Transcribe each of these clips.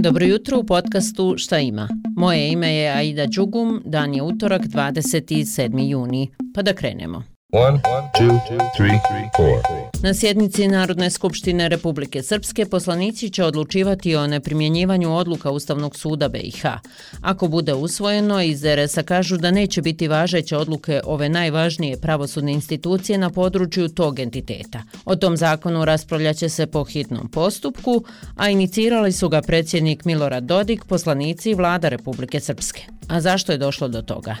Dobro jutro u podcastu Šta ima? Moje ime je Aida Đugum, dan je utorak 27. juni. Pa da krenemo. One, two, three, Na sjednici Narodne skupštine Republike Srpske poslanici će odlučivati o neprimjenjivanju odluka Ustavnog suda BiH. Ako bude usvojeno, iz RS-a kažu da neće biti važeće odluke ove najvažnije pravosudne institucije na području tog entiteta. O tom zakonu raspravljaće se po hitnom postupku, a inicirali su ga predsjednik Milorad Dodik, poslanici i vlada Republike Srpske. A zašto je došlo do toga?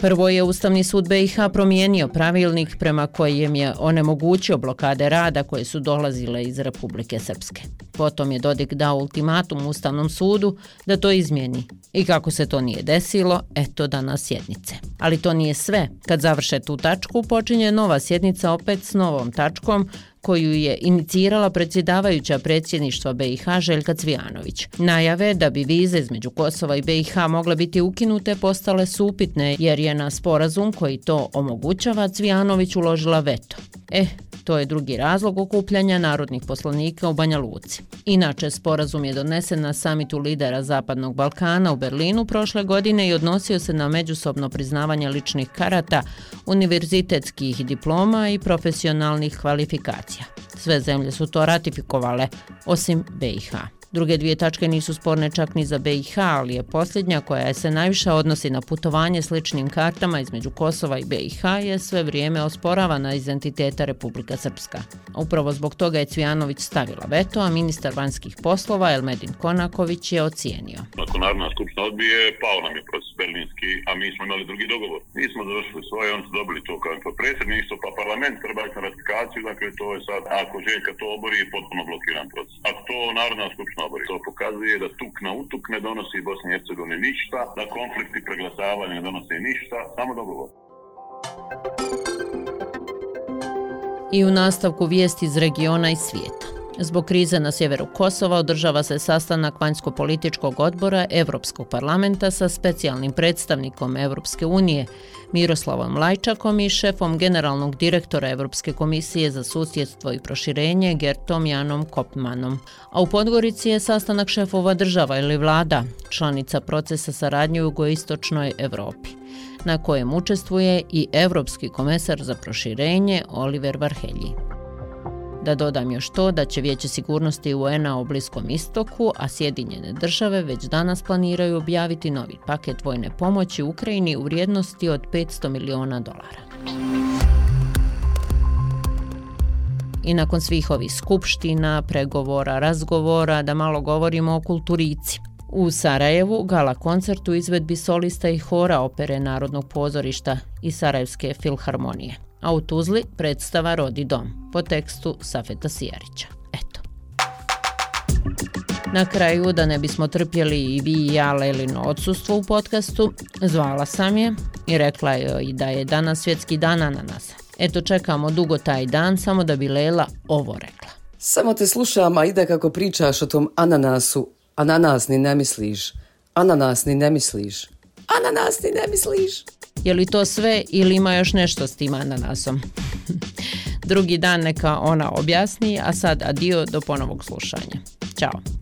Prvo je Ustavni sud BiH promijenio pravilnik prema kojem je onemogućio blokade rada koje su dolazile iz Republike Srpske. Potom je Dodik dao ultimatum Ustavnom sudu da to izmjeni. I kako se to nije desilo, eto danas sjednice. Ali to nije sve. Kad završe tu tačku, počinje nova sjednica opet s novom tačkom koju je inicirala predsjedavajuća predsjedništva BiH Željka Cvijanović. Najave da bi vize između Kosova i BiH mogle biti ukinute postale su upitne jer je na sporazum koji to omogućava Cvijanović uložila veto. Eh, To je drugi razlog okupljanja narodnih poslanika u Banja Luci. Inače, sporazum je donesen na samitu lidera Zapadnog Balkana u Berlinu prošle godine i odnosio se na međusobno priznavanje ličnih karata, univerzitetskih diploma i profesionalnih kvalifikacija. Sve zemlje su to ratifikovale, osim BiH. Druge dvije tačke nisu sporne čak ni za BiH, ali je posljednja koja se najviše odnosi na putovanje sličnim kartama između Kosova i BiH je sve vrijeme osporavana iz entiteta Republika Srpska. Upravo zbog toga je Cvijanović stavila veto, a ministar vanjskih poslova Elmedin Konaković je ocijenio. Ako Narodna skupština odbije, pao nam je proces berlinski, a mi smo imali drugi dogovor. Mi smo završili svoje, oni su dobili to kao predsjedništvo, pa parlament treba na ratifikaciju, dakle to je sad, ako Željka to obori, je potpuno blokiran proces. Ako to Narodna skupština obori, To pokazuje da tuk na utuk ne donosi Bosni i Hercegovini ništa, da konflikti preglasavanja ne donosi ništa, samo dogovor. I u nastavku vijesti iz regiona i svijeta. Zbog krize na sjeveru Kosova održava se sastanak vanjsko-političkog odbora Evropskog parlamenta sa specijalnim predstavnikom Evropske unije Miroslavom Lajčakom i šefom generalnog direktora Evropske komisije za susjedstvo i proširenje Gertom Janom Kopmanom. A u Podgorici je sastanak šefova država ili vlada, članica procesa saradnje u jugoistočnoj Evropi na kojem učestvuje i Evropski komesar za proširenje Oliver Varhelji. Da dodam još to da će Vijeće sigurnosti UN-a u Bliskom istoku, a Sjedinjene države već danas planiraju objaviti novi paket vojne pomoći Ukrajini u vrijednosti od 500 miliona dolara. I nakon svih ovih skupština, pregovora, razgovora, da malo govorimo o kulturici. U Sarajevu gala koncert u izvedbi solista i hora opere Narodnog pozorišta i Sarajevske filharmonije a u Tuzli predstava Rodi dom po tekstu Safeta Sijarića. Eto. Na kraju, da ne bismo trpjeli i vi i ja Lelino odsustvo u podcastu, zvala sam je i rekla joj da je danas svjetski dan ananasa. Eto, čekamo dugo taj dan, samo da bi Lela ovo rekla. Samo te slušam, a ide kako pričaš o tom ananasu. Ananas ni ne misliš. Ananas ni ne misliš. Ananas ni ne misliš. Je li to sve ili ima još nešto s tim ananasom? Drugi dan neka ona objasni, a sad adio do ponovog slušanja. Ćao.